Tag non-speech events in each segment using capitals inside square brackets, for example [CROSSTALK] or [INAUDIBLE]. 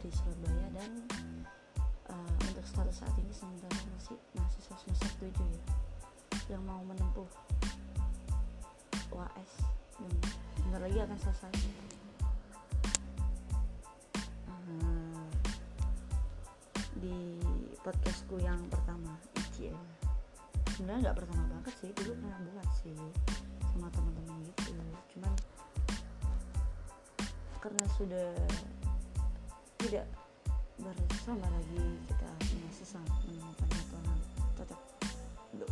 dari Surabaya dan uh, untuk status saat ini sementara masih mahasiswa semester 7 ya yang mau menempuh UAS dan bentar lagi akan selesai. Uh, di podcastku yang pertama ICL sebenarnya nggak pertama banget sih dulu pernah buat sih sama teman-teman gitu. Cuman karena sudah tidak bersama lagi kita punya sesang menemukan jadwal cocok untuk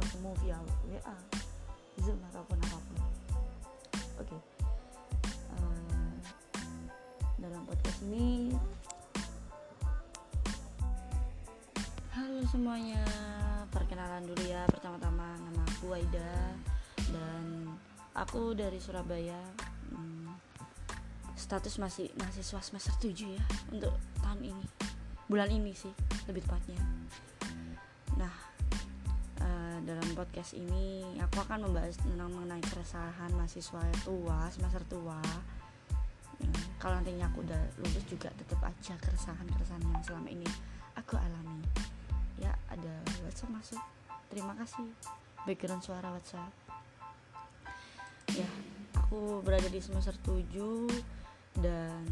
bertemu via WA Zoom ataupun apa pun. Oke. Okay. uh, eh, dalam podcast ini halo semuanya. Perkenalan dulu ya pertama-tama. Nama aku Aida dan aku dari Surabaya status masih mahasiswa semester 7 ya untuk tahun ini. Bulan ini sih lebih tepatnya. Nah uh, dalam podcast ini aku akan membahas tentang mengenai keresahan mahasiswa tua semester tua. Ya, kalau nantinya aku udah lulus juga tetap aja keresahan-keresahan yang selama ini aku alami. Ya ada WhatsApp masuk. Terima kasih. Background suara WhatsApp. Ya aku berada di semester 7 dan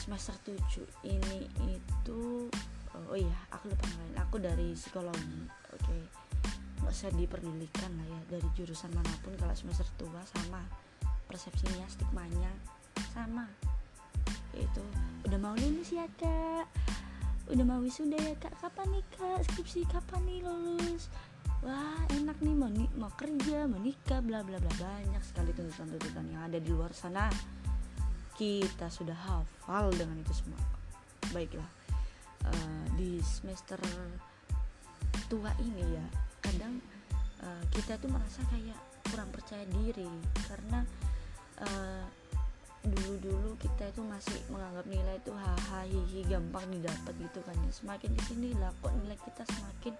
semester 7 ini itu oh iya aku lupa ngelain aku dari psikologi oke. Okay. nggak usah diperdulikan lah ya dari jurusan mana pun. Kalau semester tua sama persepsinya stigmanya sama. Itu udah mau lulus ya kak? Udah mau wisuda ya kak? Kapan nih kak? Skripsi kapan nih lulus? Wah enak nih mau, mau kerja mau nikah bla bla bla. Banyak sekali tuntutan-tuntutan yang ada di luar sana kita sudah hafal dengan itu semua. Baiklah uh, di semester tua ini ya kadang uh, kita tuh merasa kayak kurang percaya diri. Karena uh, dulu-dulu kita itu masih menganggap nilai itu hahaha hihi gampang didapat gitu kan ya. Semakin ke sini lah kok nilai kita semakin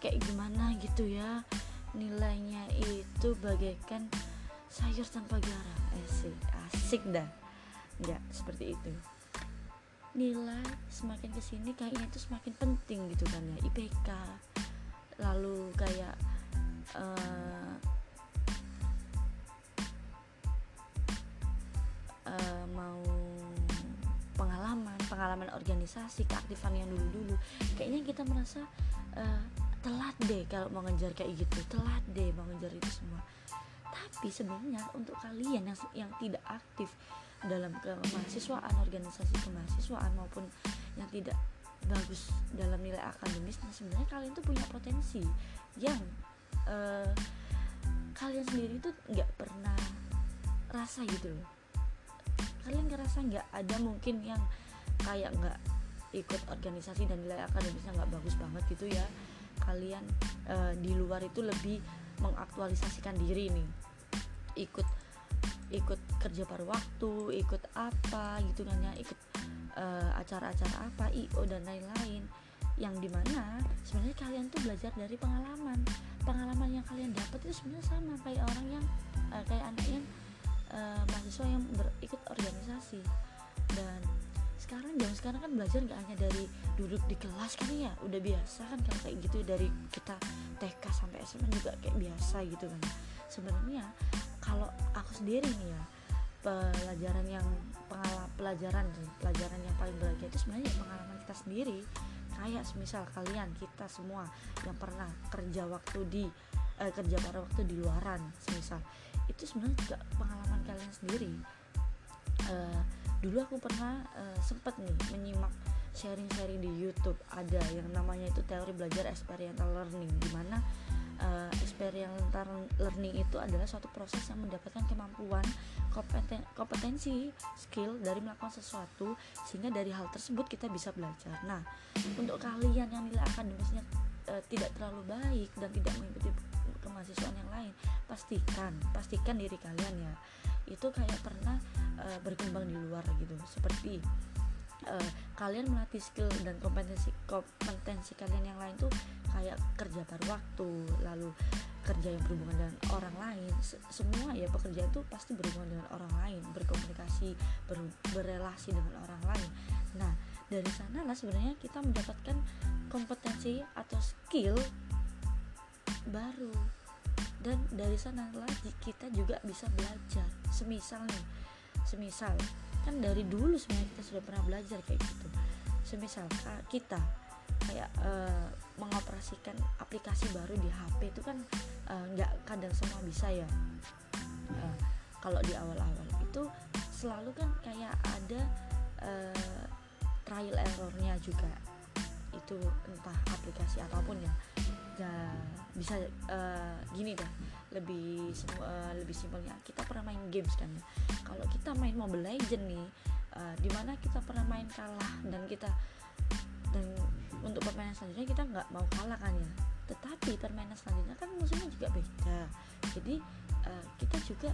kayak gimana gitu ya. Nilainya itu bagaikan sayur tanpa garam. Asik asik dah nggak seperti itu. Nilai semakin ke sini kayaknya itu semakin penting gitu kan ya IPK lalu kayak uh, uh, mau pengalaman pengalaman organisasi keaktifan yang dulu-dulu. Kayaknya kita merasa uh, telat deh kalau mau ngejar kayak gitu telat deh mau ngejar itu semua tapi sebenarnya untuk kalian yang yang tidak aktif dalam kemahasiswaan organisasi kemahasiswaan maupun yang tidak bagus dalam nilai akademis nah sebenarnya kalian tuh punya potensi yang uh, kalian sendiri tuh nggak pernah rasa gitu loh. Kalian ngerasa nggak ada mungkin yang kayak nggak ikut organisasi dan nilai akademisnya nggak bagus banget gitu ya? Kalian uh, di luar itu lebih mengaktualisasikan diri nih ikut ikut kerja paruh waktu ikut apa gitu kan ya ikut uh, acara-acara apa io dan lain-lain. Yang di mana sebenarnya kalian tuh belajar dari pengalaman. Pengalaman yang kalian dapat itu sebenarnya sama kayak orang yang uh, kayak anak yang uh, mahasiswa yang berikut organisasi. Dan sekarang jam sekarang kan belajar nggak hanya dari duduk di kelas kan ya udah biasa kan kalau kayak gitu dari kita TK sampai SMA juga kayak biasa gitu kan. Sebenarnya kalau aku sendiri nih ya pelajaran yang pengalaman pelajaran pelajaran yang paling berharga itu sebenarnya pengalaman kita sendiri. Kayak semisal kalian kita semua yang pernah kerja waktu di eh, kerja pada waktu di luaran semisal itu sebenarnya juga pengalaman kalian sendiri. Eh, dulu aku pernah eh, sempat nih menyimak sharing-sharing di YouTube. Ada yang namanya itu teori belajar experiential learning di mana uh, experiential learning itu adalah suatu proses yang mendapatkan kemampuan kompeten kompetensi skill dari melakukan sesuatu sehingga dari hal tersebut kita bisa belajar. Nah untuk kalian yang nilai akademisnya uh, tidak terlalu baik dan tidak mengikuti kemahasiswaan yang lain pastikan pastikan diri kalian ya itu kayak pernah uh, berkembang di luar gitu. Seperti uh, kalian melatih skill dan kompetensi kompetensi kalian yang lain tuh kayak kerja paruh waktu lalu kerja yang berhubungan dengan orang lain. Semua ya pekerjaan itu pasti berhubungan dengan orang lain berkomunikasi ber berrelasi dengan orang lain. Nah dari sana lah sebenarnya kita mendapatkan kompetensi atau skill baru. Dan dari sana lagi kita juga bisa belajar. Semisal nih semisal kan dari dulu sebenarnya kita sudah pernah belajar kayak gitu. Semisal kita kayak uh, mengoperasikan aplikasi baru di HP itu kan eh, nggak uh, kadang semua bisa ya. Uh, kalau di awal-awal itu selalu kan kayak ada uh, trial errornya juga. Itu entah aplikasi apa pun ya. Nah, bisa uh, gini dah lebih uh, lebih simpelnya. Kita pernah main games kan. Kalau kita main Mobile Legend nih uh, di mana kita pernah main kalah dan kita dan untuk permainan selanjutnya kita nggak mau kalah kan ya. Tetapi permainan selanjutnya kan musuhnya juga beda. Jadi uh, kita juga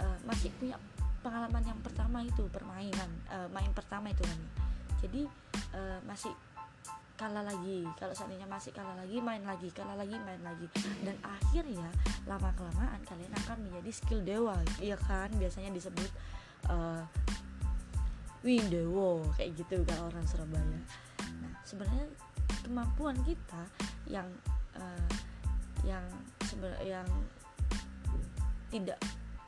uh, masih punya pengalaman yang pertama itu permainan uh, main pertama itu kan. Jadi uh, masih kalah lagi. Kalau seandainya masih kalah lagi main lagi kalah lagi main lagi. Dan akhirnya lama kelamaan kalian akan menjadi skill dewa iya kan? Biasanya disebut uh, win dewo kayak gitu kalau orang Surabaya. Sebenarnya kemampuan kita yang uh, yang yang tidak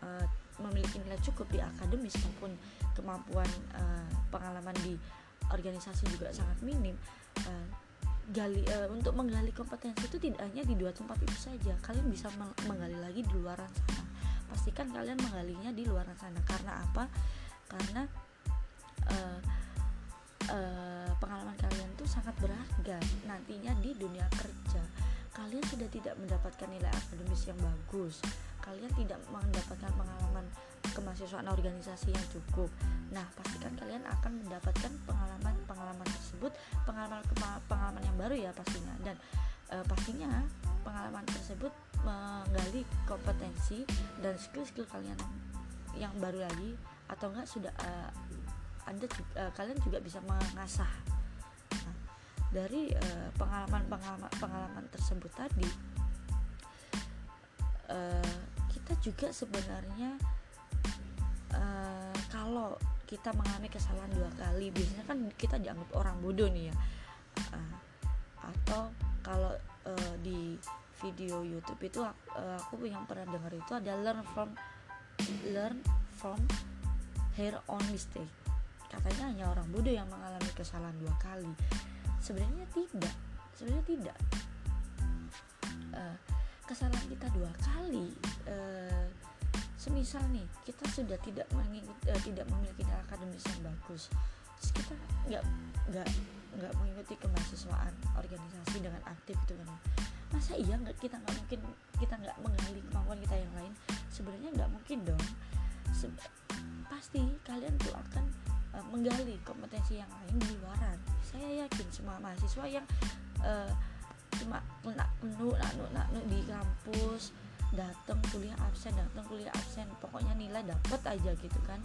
uh, memiliki nilai cukup di akademis maupun kemampuan uh, pengalaman di organisasi juga sangat minim uh, gali uh, untuk menggali kompetensi itu tidak hanya di dua tempat itu saja. Kalian bisa menggali lagi di luar sana. Pastikan kalian menggalinya di luar sana. Karena apa? Karena uh, uh, pengalaman kalian tuh sangat berharga nantinya di dunia kerja. Kalian sudah tidak mendapatkan nilai akademis yang bagus. Kalian tidak mendapatkan pengalaman kemahasiswaan organisasi yang cukup. Nah pastikan kalian akan mendapatkan pengalaman pengalaman tersebut pengalaman pengalaman yang baru ya pastinya. Dan e, pastinya pengalaman tersebut menggali kompetensi dan skill-skill kalian yang baru lagi atau enggak sudah uh, anda uh, kalian juga bisa mengasah. Nah, dari uh, pengalaman pengalaman pengalaman tersebut tadi uh, kita juga sebenarnya uh, kalau kita mengalami kesalahan dua kali biasanya kan kita dianggap orang bodoh nih ya. Uh, atau kalau uh, di video YouTube itu uh, aku yang pernah dengar itu ada learn from learn from her own mistake. Katanya hanya orang bodoh yang mengalami kesalahan dua kali. Sebenarnya tidak sebenarnya tidak. Uh, kesalahan kita dua kali uh, semisal nih kita sudah tidak mengikuti uh, tidak memiliki nilai akademis yang bagus terus kita nggak nggak nggak mengikuti kemahasiswaan organisasi dengan aktif itu kan. Masa iya nggak kita nggak mungkin kita nggak menggali kemampuan kita yang lain? Sebenarnya nggak mungkin dong. Se pasti kalian tuh akan uh, menggali kompetensi yang lain di luaran. Saya yakin semua mahasiswa yang uh, cuma nak nu nak nu di kampus datang kuliah absen datang kuliah absen. Pokoknya nilai dapat aja gitu kan.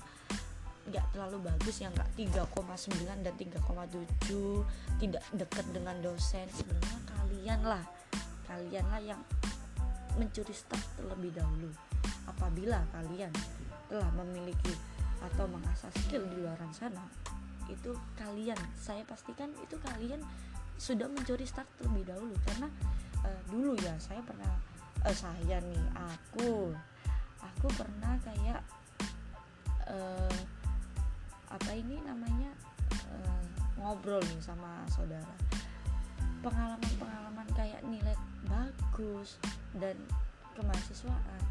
Nggak terlalu bagus yang nggak 3,9 dan 3,7 tidak dekat dengan dosen. Sebenarnya kalian lah kalian lah yang mencuri start terlebih dahulu. Apabila kalian telah memiliki atau mengasah skill di luar sana itu kalian saya pastikan itu kalian sudah mencuri start terlebih dahulu. Karena uh, dulu ya saya pernah uh, saya nih aku. Aku pernah kayak uh, apa ini namanya uh, ngobrol nih sama saudara. Pengalaman-pengalaman kayak nilai bagus dan kemahasiswaan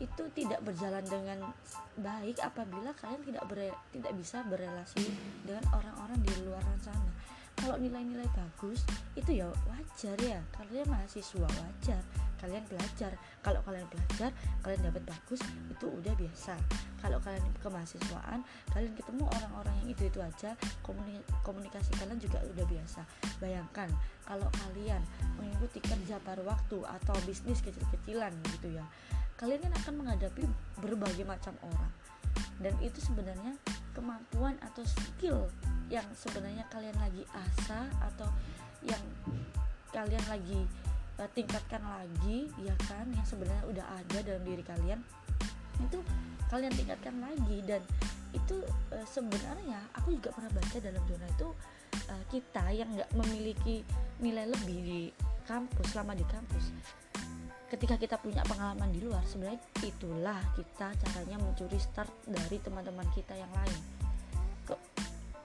itu tidak berjalan dengan baik apabila kalian tidak ber, tidak bisa berelasi dengan orang-orang di luar sana. Kalau nilai-nilai bagus itu ya wajar ya, kalian mahasiswa wajar, kalian belajar. Kalau kalian belajar, kalian dapat bagus itu udah biasa. Kalau kalian kemahasiswaan, kalian ketemu orang-orang yang itu-itu aja, komunikasi kalian juga udah biasa. Bayangkan kalau kalian mengikuti kerja paruh waktu atau bisnis kecil-kecilan gitu ya kalian kan akan menghadapi berbagai macam orang dan itu sebenarnya kemampuan atau skill yang sebenarnya kalian lagi asah atau yang kalian lagi uh, tingkatkan lagi ya kan yang sebenarnya udah ada dalam diri kalian itu kalian tingkatkan lagi. Dan itu uh, sebenarnya aku juga pernah baca dalam jurnal itu uh, kita yang nggak memiliki nilai lebih di kampus selama di kampus ketika kita punya pengalaman di luar sebenarnya itulah kita caranya mencuri start dari teman-teman kita yang lain.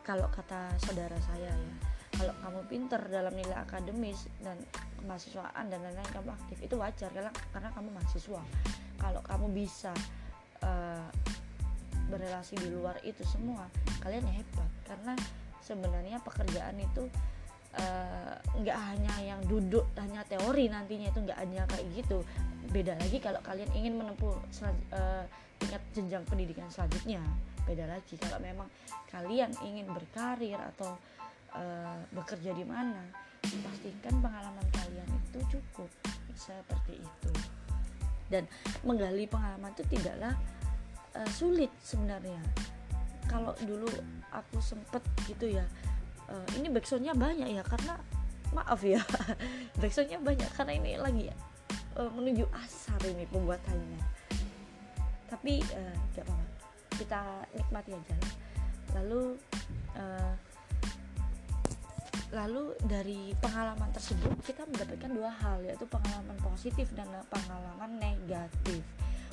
Kalau kata saudara saya ya kalau kamu pinter dalam nilai akademis dan kemahasiswaan dan lain-lain kamu aktif itu wajar karena karena kamu mahasiswa. Kalau kamu bisa uh, berrelasi di luar itu semua kalian hebat. Karena sebenarnya pekerjaan itu Eh, nggak uh, hanya yang duduk hanya teori nantinya itu nggak hanya kayak gitu. Beda lagi kalau kalian ingin menempuh uh, tingkat jenjang pendidikan selanjutnya. Beda lagi kalau memang kalian ingin berkarir atau uh, bekerja di mana pastikan pengalaman kalian itu cukup seperti itu. Dan menggali pengalaman itu tidaklah uh, sulit sebenarnya. Kalau dulu aku sempet gitu ya uh, ini backsoundnya banyak ya karena maaf ya [LAUGHS] backsoundnya banyak karena ini lagi uh, menuju asar ini pembuatannya. Tapi uh, gak apa-apa kita nikmati aja lalu uh, lalu dari pengalaman tersebut kita mendapatkan dua hal yaitu pengalaman positif dan pengalaman negatif.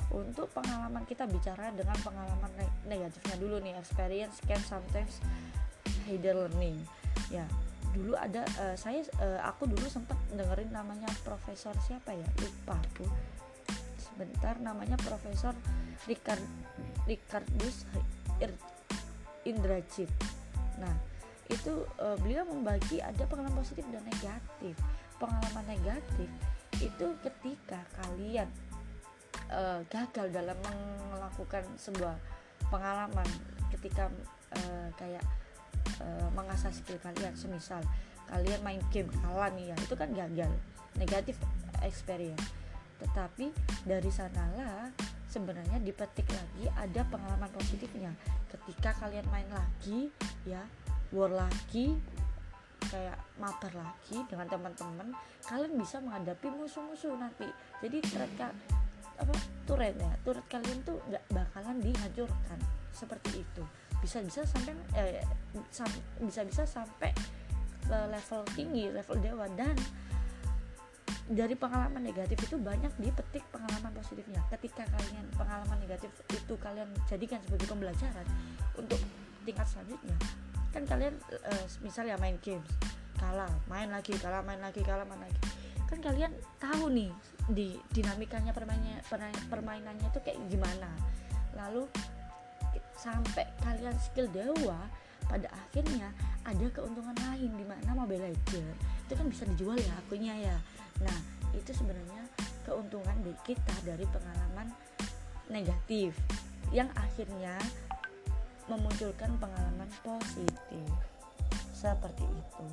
Untuk pengalaman kita bicara dengan pengalaman negatifnya dulu nih experience can sometimes hidden learning. Ya dulu ada uh, saya uh, aku dulu sempat dengerin namanya profesor siapa ya? Lupa aku. Sebentar namanya profesor Richard Richardus Indrajit. Nah itu uh, beliau membagi ada pengalaman positif dan negatif. Pengalaman negatif itu ketika kalian uh, gagal dalam melakukan sebuah pengalaman ketika uh, kayak uh, mengasah skill kalian semisal kalian main game kalah nih ya itu kan gagal negatif experience. Tetapi dari sanalah sebenarnya dipetik lagi ada pengalaman positifnya. Ketika kalian main lagi ya war lagi kayak mabar lagi dengan teman-teman kalian bisa menghadapi musuh-musuh nanti. Jadi mereka apa turret ya turret kalian tuh nggak bakalan dihancurkan. Seperti itu. Bisa-bisa sampai eh, bisa-bisa sampai level tinggi level dewa. Dan dari pengalaman negatif itu banyak dipetik pengalaman positifnya. Ketika kalian pengalaman negatif itu kalian jadikan sebagai pembelajaran untuk tingkat selanjutnya kan kalian uh, misalnya main games kalah main lagi kalah main lagi kalah main lagi. Kan kalian tahu nih di dinamikanya permainannya permainannya itu kayak gimana. Lalu sampai kalian skill dewa pada akhirnya ada keuntungan lain di mana Mobile Legends itu kan bisa dijual ya akunya ya. Nah itu sebenarnya keuntungan di kita dari pengalaman negatif. Yang akhirnya memunculkan pengalaman positif. Seperti itu.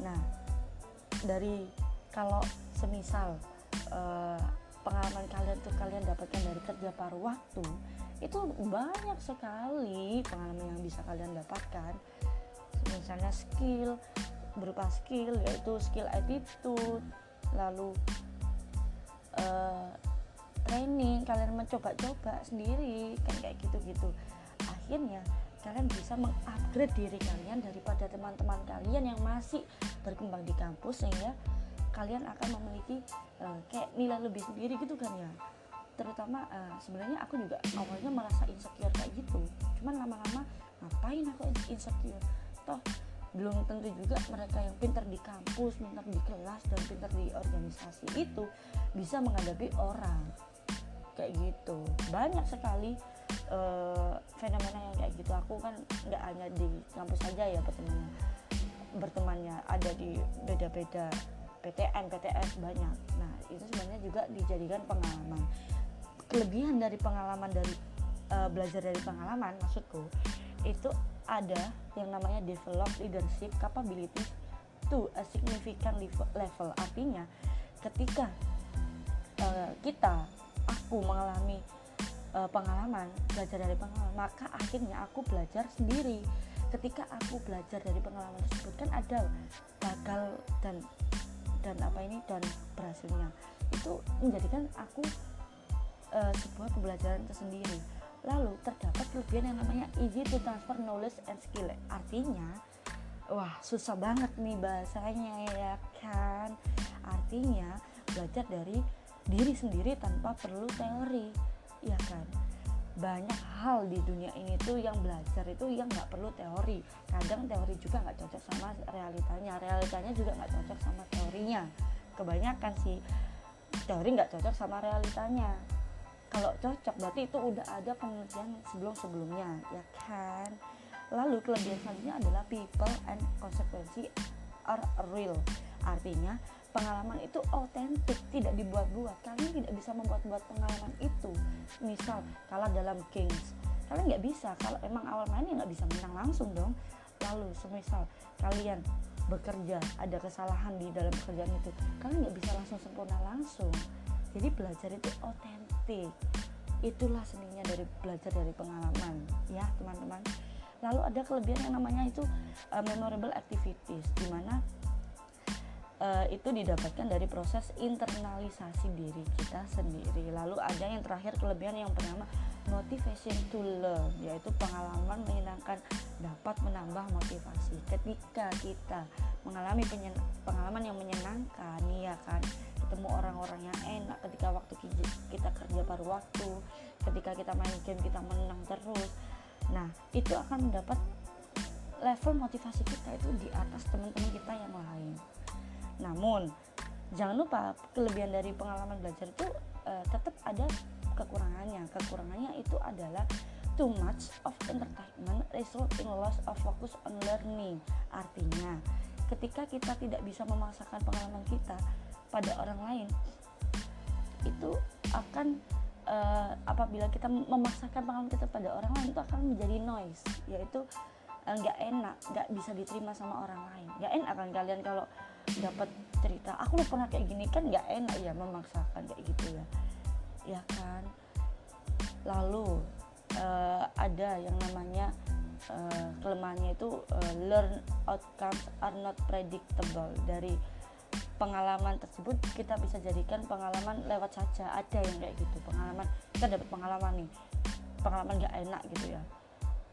Nah dari kalau semisal uh, pengalaman kalian tuh kalian dapatkan dari kerja paruh waktu itu banyak sekali pengalaman yang bisa kalian dapatkan. Misalnya skill berupa skill yaitu skill attitude lalu uh, training kalian mencoba-coba sendiri kan kayak gitu-gitu. Akhirnya kalian bisa mengupgrade diri kalian daripada teman-teman kalian yang masih berkembang di kampus sehingga kalian akan memiliki uh, kayak nilai lebih sendiri gitu kan ya. Terutama uh, sebenarnya aku juga awalnya merasa insecure kayak gitu. Cuman lama-lama ngapain aku insecure? Toh belum tentu juga mereka yang pintar di kampus, pintar di kelas dan pintar di organisasi itu bisa menghadapi orang kayak gitu. Banyak sekali uh, fenomena yang kayak gitu. Aku kan nggak hanya di kampus saja ya bertemannya, bertemannya ada di beda-beda PTN, PTS banyak. Nah itu sebenarnya juga dijadikan pengalaman kelebihan dari pengalaman dari uh, belajar dari pengalaman maksudku itu ada yang namanya develop leadership capability to a significant level artinya ketika uh, kita aku mengalami uh, pengalaman belajar dari pengalaman maka akhirnya aku belajar sendiri. Ketika aku belajar dari pengalaman tersebut kan ada gagal dan dan apa ini dan berhasilnya. Itu menjadikan aku uh, sebuah pembelajaran tersendiri. Lalu terdapat kelebihan yang namanya easy to transfer knowledge and skill. Artinya wah susah banget nih bahasanya ya kan? Artinya belajar dari diri sendiri tanpa perlu teori ya kan? Banyak hal di dunia ini tuh yang belajar itu yang nggak perlu teori. Kadang teori juga nggak cocok sama realitanya realitanya juga nggak cocok sama teorinya. Kebanyakan sih teori nggak cocok sama realitanya. Kalau cocok berarti itu udah ada penelitian sebelum sebelumnya ya kan? Lalu kelebihan selanjutnya adalah people and consequences are real. Artinya pengalaman itu otentik tidak dibuat-buat. Kalian tidak bisa membuat-buat pengalaman itu. Misal kalah dalam games. Kalian nggak bisa. Kalau emang awal main ya nggak bisa menang langsung dong. Lalu semisal kalian bekerja ada kesalahan di dalam pekerjaan itu kalian nggak bisa langsung sempurna langsung. Jadi belajar itu otentik itulah seninya dari belajar dari pengalaman. Ya teman-teman. Lalu ada kelebihan yang namanya itu uh, memorable activities di mana uh, itu didapatkan dari proses internalisasi diri kita sendiri. Lalu ada yang terakhir kelebihan yang bernama motivation to learn, yaitu pengalaman menyenangkan dapat menambah motivasi. Ketika kita mengalami pengalaman yang menyenangkan, ya kan, ketemu orang-orang yang enak, ketika waktu kita kerja paruh waktu, ketika kita main game kita menang terus. Nah, itu akan mendapat level motivasi kita itu di atas teman-teman kita yang lain. Namun jangan lupa kelebihan dari pengalaman belajar itu uh, tetap ada kekurangannya. Kekurangannya itu adalah too much of entertainment result in loss of focus on learning. Artinya, ketika kita tidak bisa memaksakan pengalaman kita pada orang lain, itu akan uh, apabila kita memaksakan pengalaman kita pada orang lain itu akan menjadi noise, yaitu eh, nggak enak, nggak bisa diterima sama orang lain. Nggak enak kan kalian kalau dapat cerita aku lu pernah kayak gini kan nggak enak ya memaksakan kayak gitu ya. Ya kan? Lalu uh, ada yang namanya uh, kelemahannya itu uh, learn outcomes are not predictable. Dari pengalaman tersebut kita bisa jadikan pengalaman lewat saja. Ada yang kayak gitu pengalaman kita dapat pengalaman nih pengalaman nggak enak gitu ya.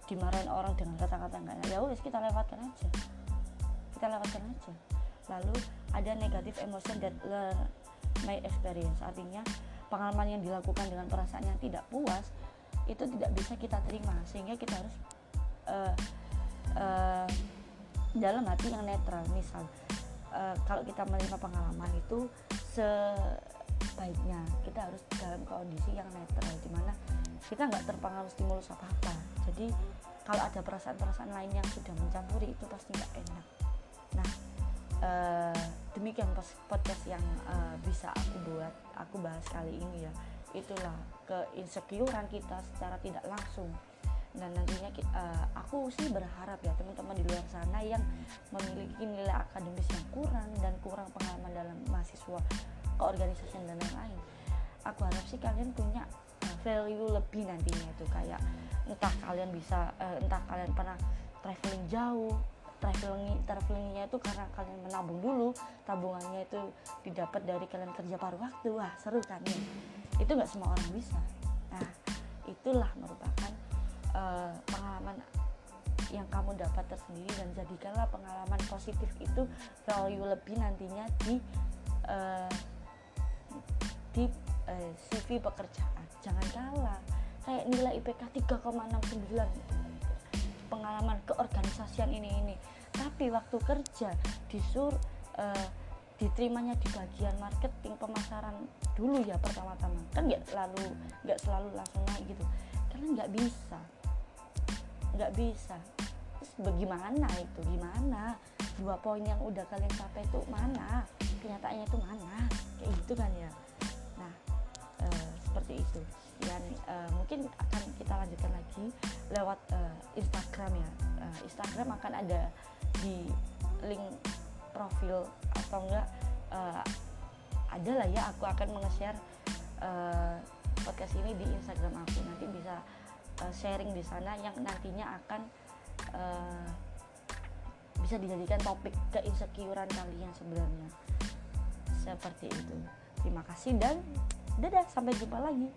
Dimarahin orang dengan kata-kata nggak enak ya wes kita lewatkan aja kita lewatkan aja lalu ada negatif emotion that my experience. Artinya pengalaman yang dilakukan dengan perasaan yang tidak puas itu tidak bisa kita terima. Sehingga kita harus uh, uh, dalam hati yang netral. Misal uh, kalau kita menerima pengalaman itu sebaiknya kita harus dalam kondisi yang netral di mana kita nggak terpengaruh stimulus apa apa jadi kalau ada perasaan-perasaan lain yang sudah mencampuri itu pasti nggak enak uh, demikian podcast yang uh, bisa aku buat aku bahas kali ini ya. Itulah keinsecurean kita secara tidak langsung. Dan nantinya uh, aku sih berharap ya teman-teman di luar sana yang memiliki nilai akademis yang kurang dan kurang pengalaman dalam mahasiswa keorganisasian dan lain-lain aku harap sih kalian punya value lebih nantinya itu. Kayak entah kalian bisa uh, entah kalian pernah traveling jauh traveling travelingnya itu karena kalian menabung dulu tabungannya itu didapat dari kalian kerja paruh waktu. Wah seru kan ya? Itu nggak semua orang bisa. Nah itulah merupakan uh, pengalaman yang kamu dapat tersendiri dan jadikanlah pengalaman positif itu value lebih nantinya di uh, di uh, eh, CV pekerjaan. Jangan kalah kayak nilai IPK 3,69 pengalaman keorganisasian ini ini. Tapi waktu kerja disur uh, diterimanya di bagian marketing pemasaran dulu ya pertama-tama. Kan nggak lalu nggak selalu langsung naik gitu. Karena nggak bisa. Nggak bisa. Terus bagaimana itu? Gimana? Dua poin yang udah kalian capai itu mana? Kenyataannya itu mana? Kayak gitu kan ya. Nah uh, seperti itu uh, mungkin akan kita lanjutkan lagi lewat uh, Instagram ya. Uh, Instagram akan ada di link profil atau enggak uh, ada lah ya. Aku akan menge-share uh, podcast ini di Instagram aku. Nanti bisa uh, sharing di sana yang nantinya akan uh, bisa dijadikan topik keinsecurean kalian sebenarnya. Seperti itu. Terima kasih dan dadah sampai jumpa lagi